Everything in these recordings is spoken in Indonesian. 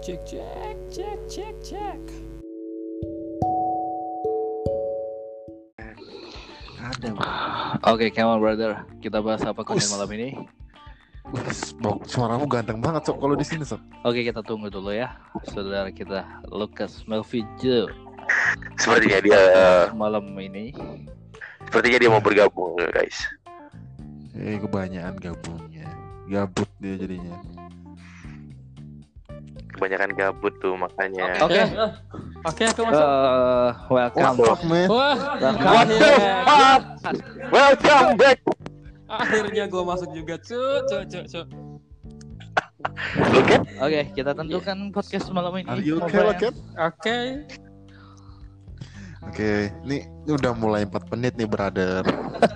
Cek cek cek cek cek. Ada. Oke, come on brother. Kita bahas apa konten malam ini? Bok, suaramu ganteng banget sob kalau di sini sob. Oke, kita tunggu dulu ya. Saudara kita Lucas Melvijo Sepertinya dia malam ini. sepertinya dia mau bergabung guys. Eh kebanyakan gabungnya. Gabut dia jadinya. Kebanyakan gabut tuh makanya. Oke. Oke, aku masuk. Eh, welcome. Fuck man. Wah, Welcome. akhirnya, Welcome back. akhirnya gue masuk juga, cu, cu, cu, cu. Oke. Oke, kita tentukan podcast malam ini. Are you okay? Oke. Oke, ini, ini udah mulai 4 menit nih, brother.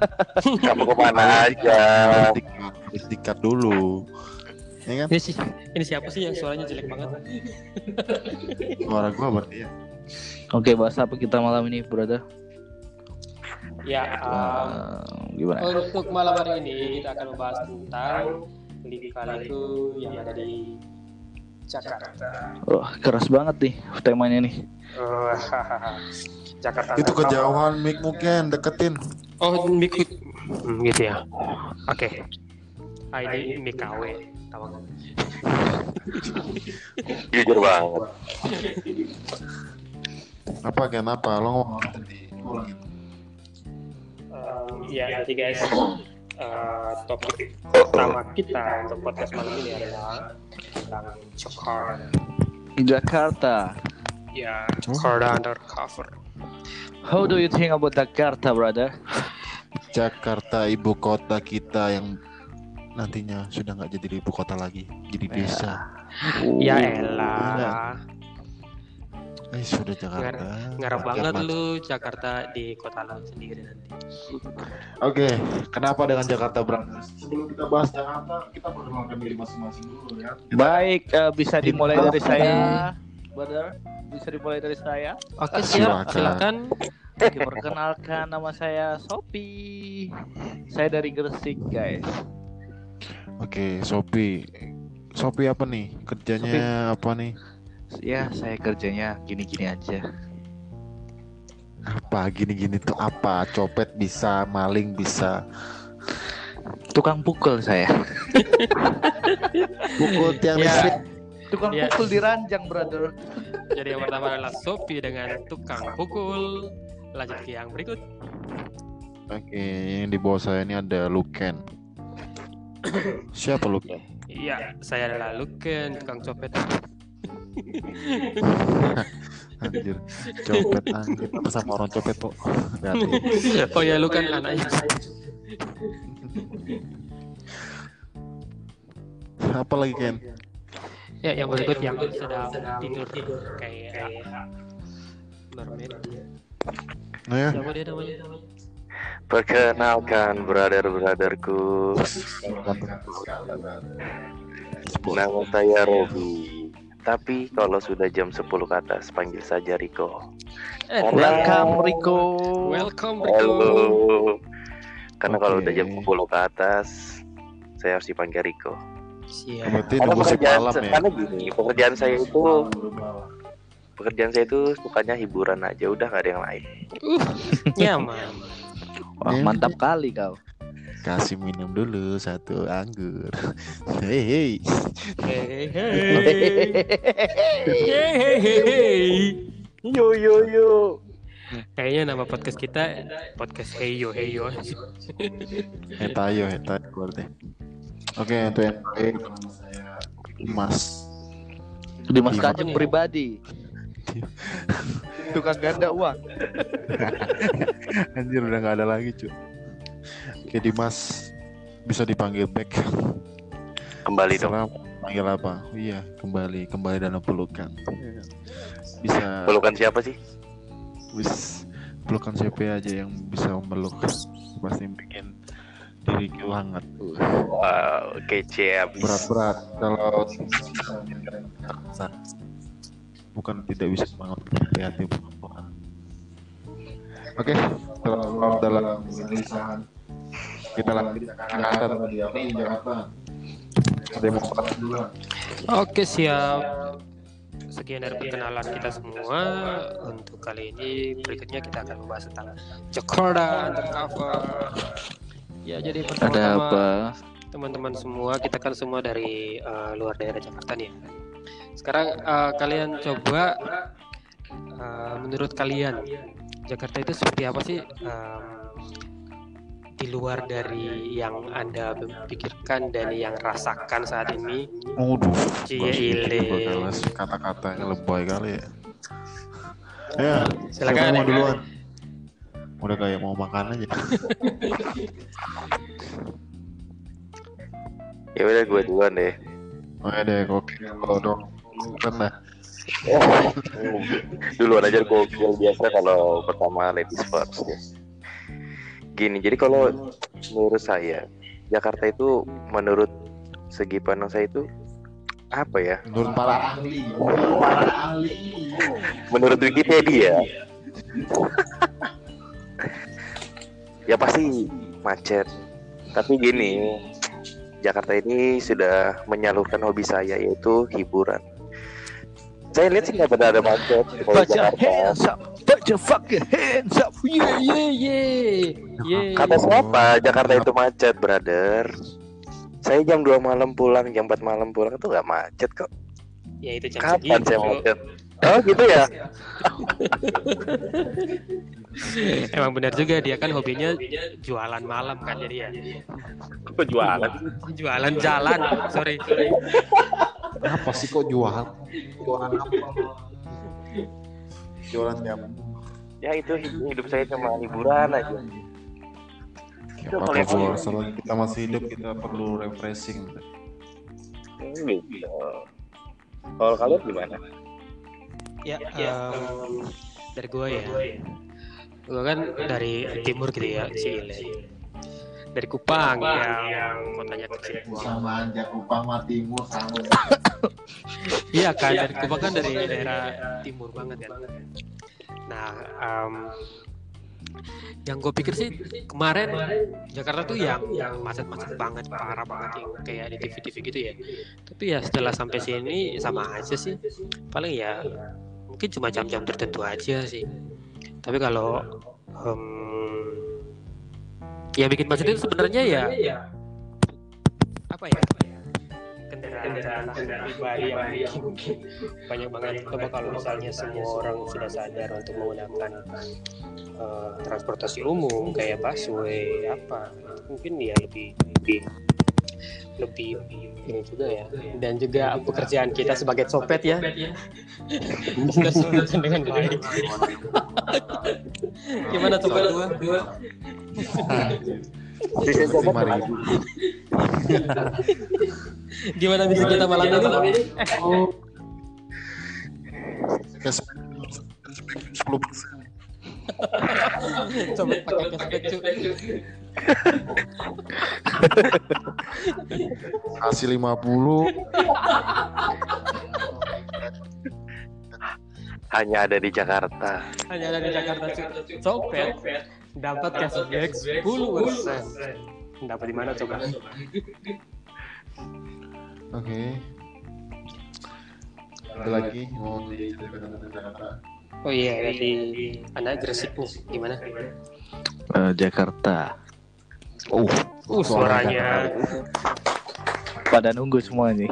Kamu ke mana aja? Harus dikat dulu. Ya kan? Ini sih, ini siapa sih yang suaranya jelek banget? Suara gua berarti ya. Oke, bahas apa kita malam ini, brother? Ya, um, Eh, gimana? untuk malam hari ini kita akan membahas tentang lika-liku yang ada di Jakarta. Wah, keras banget nih temanya nih. Oh, Jakarta. Itu kejauhan mic mungkin deketin. Oh, mic hmm, gitu ya. Oke. Ah, ini mic KW. Jujur banget. Apa kenapa? Lo ngomong tadi? Ulangin. Ya, jadi guys, uh, topik pertama kita untuk podcast malam ini adalah tentang Jakarta. Jakarta. Ya, Jakarta undercover. How do you think about Jakarta, brother? Jakarta ibu kota kita yang nantinya sudah nggak jadi ibu kota lagi, jadi desa. Ya Iya. elah, Eh sudah Jakarta. ngarep Rakyat banget maju. lu Jakarta di kota lu sendiri nanti. Oke, kenapa dengan Jakarta Brothers? Sebelum kita bahas Jakarta, kita perkenalkan diri masing-masing dulu ya. Baik, eh, bisa dimulai dari saya, brother. Bisa dimulai dari saya. Oke, siap. Silakan. Silakan. Oke, perkenalkan nama saya Sopi. Saya dari Gresik, guys. Oke, Sopi. Sopi apa nih? Kerjanya apa nih? Ya, saya kerjanya gini-gini aja. Apa gini-gini tuh apa? Copet bisa, maling bisa. Tukang pukul saya. Pukul tiang Ya. listrik. Tukang Ya. pukul di ranjang, brother. Jadi yang pertama adalah Sopi dengan tukang pukul. Lanjut ke yang berikut. Oke, yang di bawah saya ini ada Luken. Siapa Luken? Iya, saya adalah Luken, tukang copet. Anjir, copet anjir. Apa sama orang copet? Hati. Oh ya, Luken anaknya. Apa lagi Ken? Ya, yang berikut yang sedang tidur kayak mermaid. Nah ya, Siapa dia namanya? Perkenalkan brother-brotherku. Nama saya Robi. Tapi kalau sudah jam 10 ke atas panggil saja Riko. Eh, Welcome, Rico. Welcome, Rico. Halo. Karena kalau Oke. udah jam 10 ke atas saya harus dipanggil Riko. Siap. berarti Karena nunggu si pekerjaan malam ya. karena gini, pekerjaan saya itu pekerjaan saya itu sukanya hiburan aja, udah gak ada yang lain. Nyaman. Wah, mantap kali kau. Kasih minum dulu satu anggur. Hei, hei. Hey, hey, hey, hey. Yo yo yo. Kayaknya nama podcast kita podcast Heyo Heyo. Hetayo, hetayo berarti. Oke, untuk yang saya Mas. Dimas Iya. Kanjeng pribadi. Tukang ganda uang. Anjir udah nggak ada lagi cuy. Oke Dimas bisa dipanggil back. Kembali dong. Serah panggil apa? Oh, iya kembali kembali dalam pelukan. Bisa Pelukan siapa sih? wis pelukan CP aja yang bisa memeluk pasti bikin diriku hangat. Wow, kece abis. Berat-berat kalau bukan tidak bisa semangat kreatif. Oke, kalau dalam kegelisahan kita lagi di Jakarta tadi apa di Jakarta? Ada bahas dulu? Oke siap. sekian dari perkenalan kita semua. Untuk kali ini berikutnya kita akan membahas tentang Jakarta Undercover. Ya, jadi Ada pertama-tama apa? teman-teman semua, kita kan semua dari eh, luar daerah Jakarta nih. ya. Sekarang eh, kalian coba eh, menurut kalian Jakarta itu seperti apa sih em, di luar dari yang anda pikirkan dan yang rasakan saat ini? Waduh, Cile. Bagas kata-katanya lebay kali ya. Ya, Silakan, mau duluan. Udah kayak mau makan aja. Ya udah gue duluan deh. Oh ya deh, kopi kalau dong. Lah. duluan aja gue yang biasa kalau pertama ladies first ya. Gini, jadi kalau menurut saya Jakarta itu menurut segi pandang saya itu apa ya? Menurut para ahli. Menurut Wikipedia ya pasti macet. Tapi gini, Jakarta ini sudah menyalurkan hobi saya yaitu hiburan. Saya lihat sih nggak pernah ada macet di Baca Jakarta. hands up, baca fucking hands up. Ye ye ye ye. Kata siapa Jakarta itu macet, brother? Saya jam 2 malam pulang, jam 4 malam pulang itu nggak macet kok. Ya itu jam Kapan segitu. saya macet? Oh gitu ya? Emang benar juga dia kan hobinya jualan malam kan jadi ya. Kok jualan? Jualan jalan. Sorry. sorry. Apa sih kok jual? Jualan apa? Jualan jam. Ya itu hidup saya cuma hiburan aja. Apa kalau selagi kita masih hidup kita perlu refreshing. Hmm, gitu. Kalau kalian gimana? Ya, em, dari gua ya. Gua kan dari timur gitu ya, Cile. Dari Kupang yang kotanya kecil. Sama aja Kupang mah timur sama. Iya kan, dari Kupang kan dari daerah timur banget kan. Nah, em, yang gue pikir sih kemarin Jakarta tuh yang yang macet-macet banget, parah banget yang kayak di TV-TV gitu ya. Tapi ya setelah sampai sini sama aja sih. Paling ya mungkin cuma jam-jam tertentu aja sih. Tapi kalau em, yang bikin macet itu sebenarnya ya apa ya? kendaraan kendaraan pribadi yang mungkin banyak banget. Coba kalau misalnya semua orang sudah sadar untuk menggunakan eh, transportasi umum kayak busway apa mungkin ya lebih lebih lebih ini juga ya. Dan juga pekerjaan kita sebagai copet ya. Kita selesaikan dengan baik gimana copet Lima ribu. gimana bisa kita malam ini? Persen. copet pakai cashback Kasih lima puluh. Hanya ada di Jakarta. hanya ada di Jakarta copet dapat cashback 10 persen dapat di mana coba Oke. Ada lagi mau tentang Jakarta? oh iya dari anak Gresik nih gimana Eh, Jakarta. Oh, uh suaranya Pada nunggu semua nih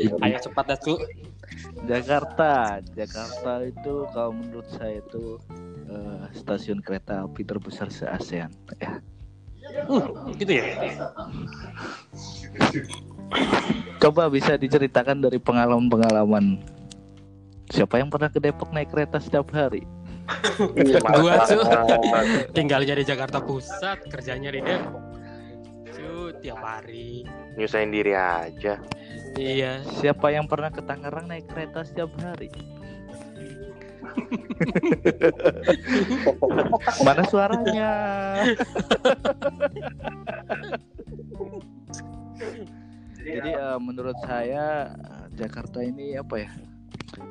gimana? ayo cepat dah cuy Jakarta, Jakarta itu kalau menurut saya itu eh, stasiun kereta api terbesar se ASEAN. Ya. uh gitu ya Coba bisa diceritakan dari pengalaman-pengalaman. Siapa yang pernah ke Depok naik kereta setiap hari? Gua, Cu. Mantap. tinggal jadi Jakarta Pusat kerjanya di Depok cuy tiap hari Nyusahin diri aja. iya Siapa yang pernah ke Tangerang naik kereta setiap hari? Mana suaranya? Jadi eh, menurut saya eh, Jakarta ini apa ya?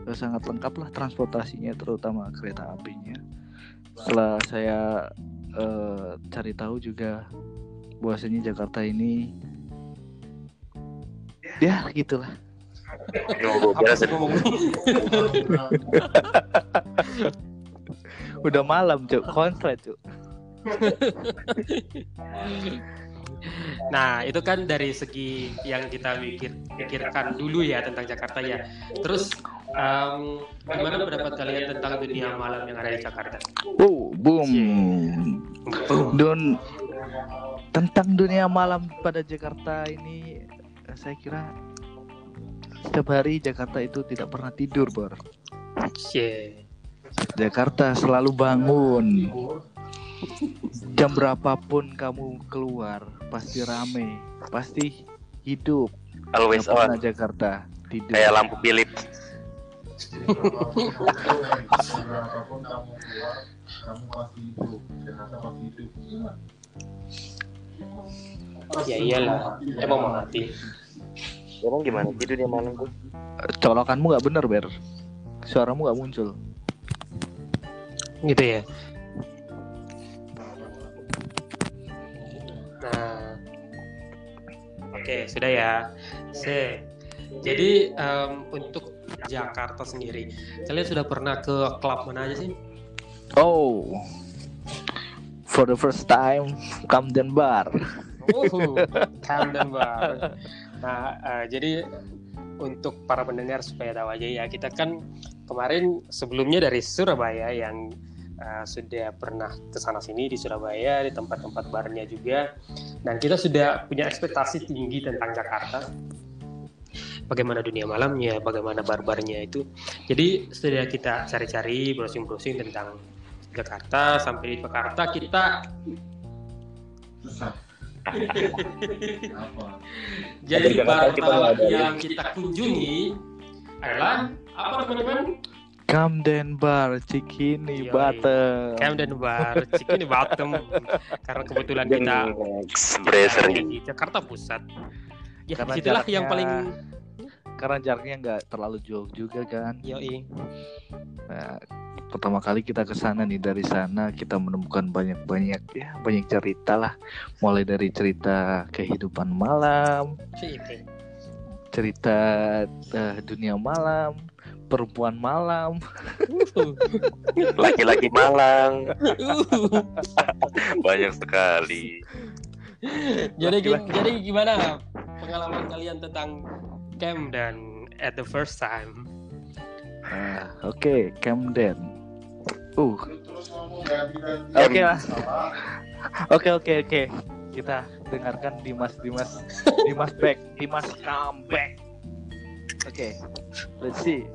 Eh, sangat lengkap lah transportasinya terutama kereta apinya. Setelah saya eh, cari tahu juga bahwasanya Jakarta ini ya gitulah udah malam cuk konslet cuk Nah, itu kan dari segi yang kita pikir, pikirkan dulu ya tentang Jakarta ya. Terus em, gimana pendapat kalian tentang dunia malam yang ada di Jakarta? oh boom. Boom. Don tentang dunia malam pada Jakarta ini eh, saya kira setiap hari Jakarta itu tidak pernah tidur bor. Yeah. Jakarta selalu bangun. Jam berapapun kamu keluar pasti rame pasti hidup. Always on. Jakarta tidur. Kayak lampu Philip Berapapun kamu keluar, kamu pasti hidup. Jakarta pasti hidup. Ya iyalah, emang mau mati. emang gimana sih dunia malam tuh colokanmu nggak bener ber suaramu nggak muncul Gitu ya. Nah, oke sudah ya. Se. Jadi em, untuk Jakarta sendiri, kalian sudah pernah ke klub mana aja sih? oh for the first time Camden Bar Uhu, Camden Bar. Nah, eh, jadi untuk para pendengar supaya tahu aja ya, kita kan kemarin sebelumnya dari Surabaya yang eh, sudah pernah ke sana sini di Surabaya di tempat-tempat barnya juga, dan kita sudah punya ekspektasi tinggi tentang Jakarta. Bagaimana dunia malamnya, bagaimana bar-barnya itu. Jadi sudah kita cari-cari, browsing-browsing tentang Jakarta. Sampai di Jakarta kita Susah. Jadi Jakarta kita ya. yang kita kunjungi adalah apa teman-teman? Camden Bar Cikini Yoi. Batem Camden Bar, Cikini Batem. Karena kebetulan kita Brasserie di Jakarta Pusat. Ya, Karena di situlah yang paling karena jaraknya nggak terlalu jauh juga kan. Yoi. Nah, pertama kali kita ke sana nih dari sana kita menemukan banyak-banyak ya banyak cerita lah. Mulai dari cerita kehidupan malam cerita eh, dunia malam perempuan malam. Laki-laki Malang. Banyak sekali. Jadi gi- jadi gimana pengalaman kalian tentang camp dan at the first time? Nah, oke Camden. Uh. Oke lah oke oke oke. Kita dengarkan Dimas Dimas Dimas back Dimas come back oke let's see.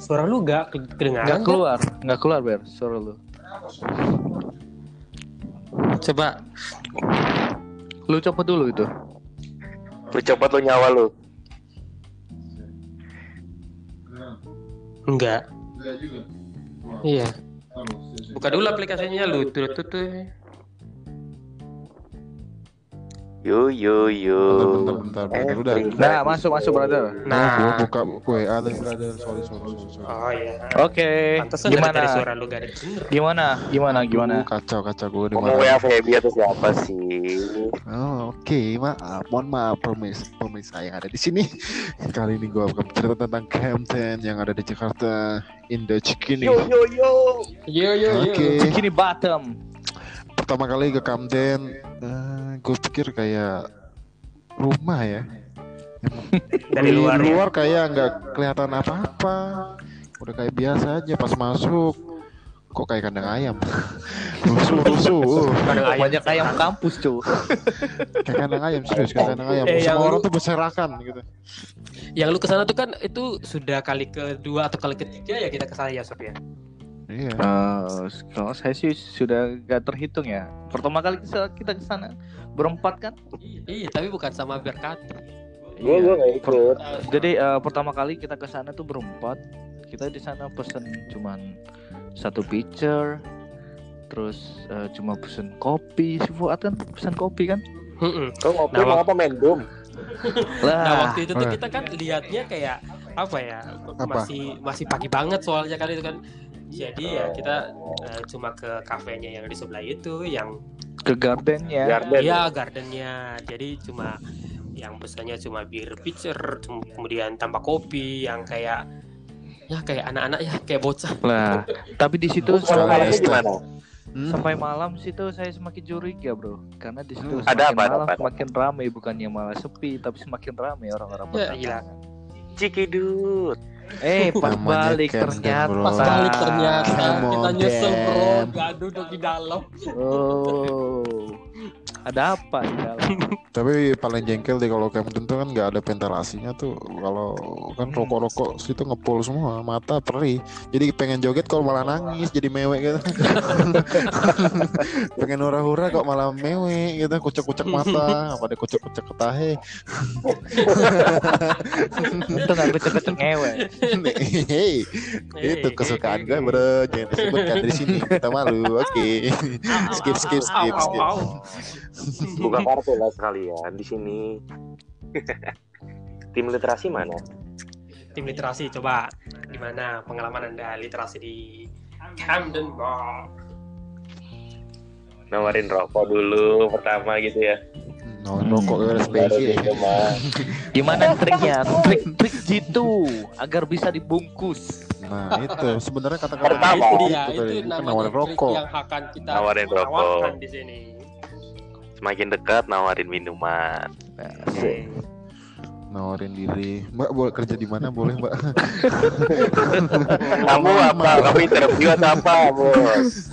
Suara lu gak ke- kedengaran? kan? keluar nggak keluar ber suara lu. Coba. Lu copot dulu itu lu copot lu nyawa lu Enggak, juga. Iya. Buka dulu aplikasinya lu tuh tuh yo yo yo Bentar, bentar, bentar, bentar. Udah. Everybody. nah masuk masuk brother Nah, gua Nah, buka WA tadi brother. Sorry, sorry, sorry. sorry. oh iya. oke dari tadi gimana suara lu gak ada gimana gimana gimana Aduh, kacau, kacau gue di ngomong WA Feby atau siapa sih Oh, oke, maaf. Mohon maaf pemirsa, pemirsa yang ada di sini. Kali ini gue akan bercerita tentang Camden yang ada di Jakarta, Indo Cikini. yo yo yo Yo yo yo. Oke. Cikini Batam Pertama kali ke Camden, gue pikir kayak rumah ya. Dari luar ya. luar kayak nggak kelihatan apa-apa. Udah kayak biasa aja pas masuk. Kok kayak kandang ayam? rusuh, rusuh. uh. Kandang ayam. banyak ayam kampus cuy Kayak kandang ayam serius, kayak kandang ayam. Eh, yang Semua orang lu- tuh berserakan gitu. Yang lu ke sana tuh kan itu sudah kali kedua atau kali ketiga ya kita ke sana ya Sob ya. Iya. Eh, kalau saya sih sudah gak terhitung ya. Pertama kali kita kita ke sana berempat kan? Iya, tapi bukan sama Berkati. gue gue gak ikut. Jadi eh, pertama kali kita ke sana tuh berempat. Kita di sana pesen cuman satu pitcher terus eh, cuma pesen kopi. Si Fuad kan pesen kopi kan? Kau ngopi Nah, mau apa main lah Nah waktu itu tuh kita kan lihatnya kayak apa ya Apa? masih masih pagi banget soalnya kan itu kan jadi ya kita eh, cuma ke kafenya yang di sebelah itu yang ke gardennya Garden Iya gardennya jadi cuma ya yang pesannya cuma bir pitcher kemudian tambah kopi yang kayak ya kayak anak-anak ya kayak bocah Lah, tapi di situ Sampai- gimana? Hmm? sampai malam situ saya semakin curiga, Bro. Karena di situ Hmm. Ada semakin apa, ada malam apa? semakin ramai bukannya malah sepi, tapi semakin ramai orang-orang Ya, berdatangan. Cikidut. Eh, pas balik ternyata. Pas balik ternyata. Kita nyusul bro, gaduh di dalam. Oh. Ada apa di dalam? Tapi paling jengkel deh kalau Camden tuh kan nggak ada ventilasinya tuh. Kalau kan Hmm. rokok-rokok situ ngepul semua, mata perih. Jadi pengen joget kalau malah nangis jadi mewek gitu. pengen hura-hura kok malah mewek gitu, kucek-kucek mata, apa ada kucek-kucek ketahe. Untung aku cepet ngewe. Hei, itu kesukaan gue bro, jangan disebutkan dari sini kita malu. Oke, skip skip skip skip. Buka kartu lah sekalian di sini. Tim literasi mana? tim literasi coba gimana pengalaman anda literasi di Camden Bar Nawarin rokok dulu pertama gitu ya. No, rokok gue Baru spesial. Gimana triknya? Trik-trik gitu agar bisa dibungkus. Nah itu sebenarnya kata-kata Pertama. itu itu dia tadi, itu kan namanya nawarin rokok. yang akan kita Nawarin rokok. di sini Semakin dekat nawarin minuman. Asik. nawarin diri mbak boleh kerja di mana boleh mbak Kamu apa? Kamu interview atau apa, bos?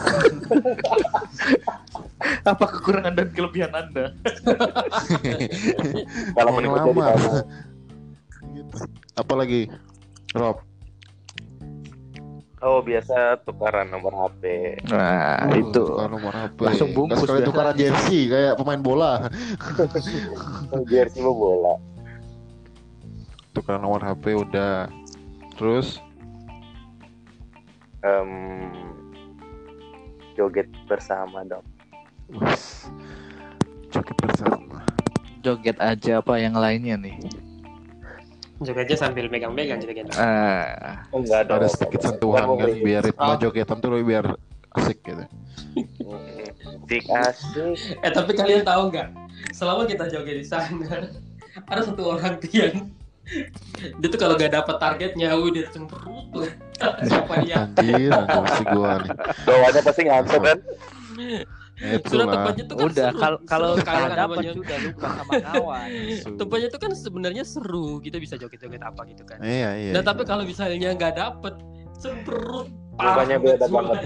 Apa kekurangan dan kelebihan Anda? Kalau lama. kamu. gitu. apalagi Rob Oh biasa tukaran nomor HP. Nah, Oh, itu. nomor HP Langsung bungkus biasa. tukaran jersey kayak pemain bola Jersey mau bola. tukaran nomor HP udah terus Em, joget bersama dong. joget bersama Joget aja apa yang lainnya nih? Aja sambil megang-megang gitu. Ah, Oh, enggak ada sedikit sentuhan kan biar ritme Oh. jogetan tuh lebih biar asik gitu. Dik asik. eh tapi kalian tahu nggak? Selama kita joget di sana ada satu orang tuh yang dia tuh kalau gak dapat targetnya udah cemberut tuh siapa dia anjir anjir si gua nih. Bawahnya pasti ngantuk kan? Itu lah tempatnya tuh kan udah seru. kalau kalau kan dapat namanya. sudah lupa sama kawan. tempatnya itu kan sebenarnya seru kita bisa joget-joget apa gitu kan iya iya nah tapi kalau misalnya nggak dapet cemberut Mukanya beda banget.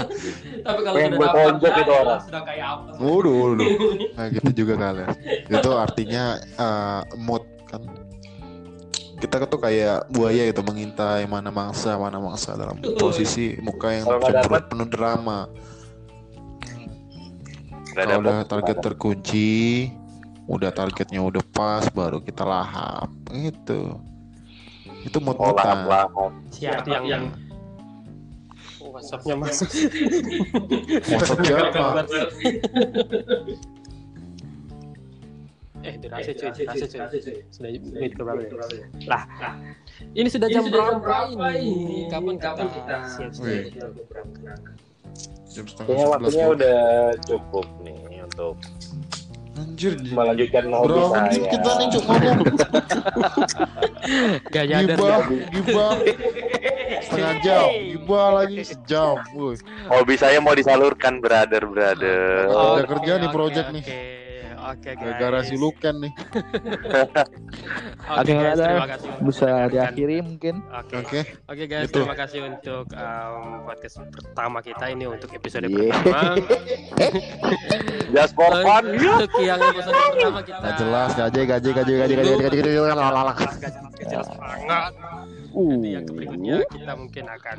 tapi kalau sudah dapat tonjok itu ya, orang. sudah kayak apa Waduh, waduh. Nah, gitu juga kalian. Itu artinya eh, mood kan. Kita tuh kayak buaya gitu mengintai mana mangsa mana mangsa dalam posisi muka yang cemberut penuh drama. Kalau udah target terkunci, udah targetnya udah pas, baru kita lahap. Gitu. Itu mood Oh, mutan lahap-lahap. siapa yang yang Oh, WhatsAppnya masuk Maksud siapa? eh durasi cuy durasi cuy sudah menit ke berapa ya? lah ini sudah jam berapa ini? kapan kita siap-siap Jam setengah Kayaknya waktunya Bro. udah cukup nih untuk Anjir, melanjutkan hobi berapa menit saya. kita nih cuk ngomong? gak nyadar Gibah, gibah. Setengah jam, gibah lagi sejam. Woi. Hobi saya mau disalurkan, brother, brother. Oh, Udah kerja nih project nih. Oke guys Gara-gara si Luken nih. oke Oke, guys ada. terima kasih untuk Bisa diakhiri mungkin. oke Oke. Oke guys, Itu. terima kasih untuk um, podcast pertama kita ini untuk episode Yeah. pertama. Just for fun. Untuk yang episode pertama kita. Gak jelas, gaji, gaji, gaji, gaji, gaji, gaji, gaji, gaji, banget. Nanti yang berikutnya kita mungkin akan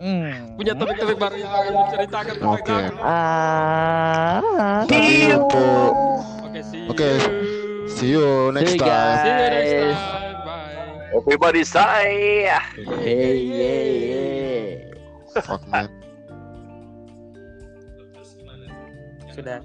Hmm. punya topik-topik baru yang akan tentang Oke. Ah. Tapi untuk Oke, see you. next See you, time. See you next Guys. time. Bye. Everybody say. Hey, hey, hey. Fuck man. Sudah.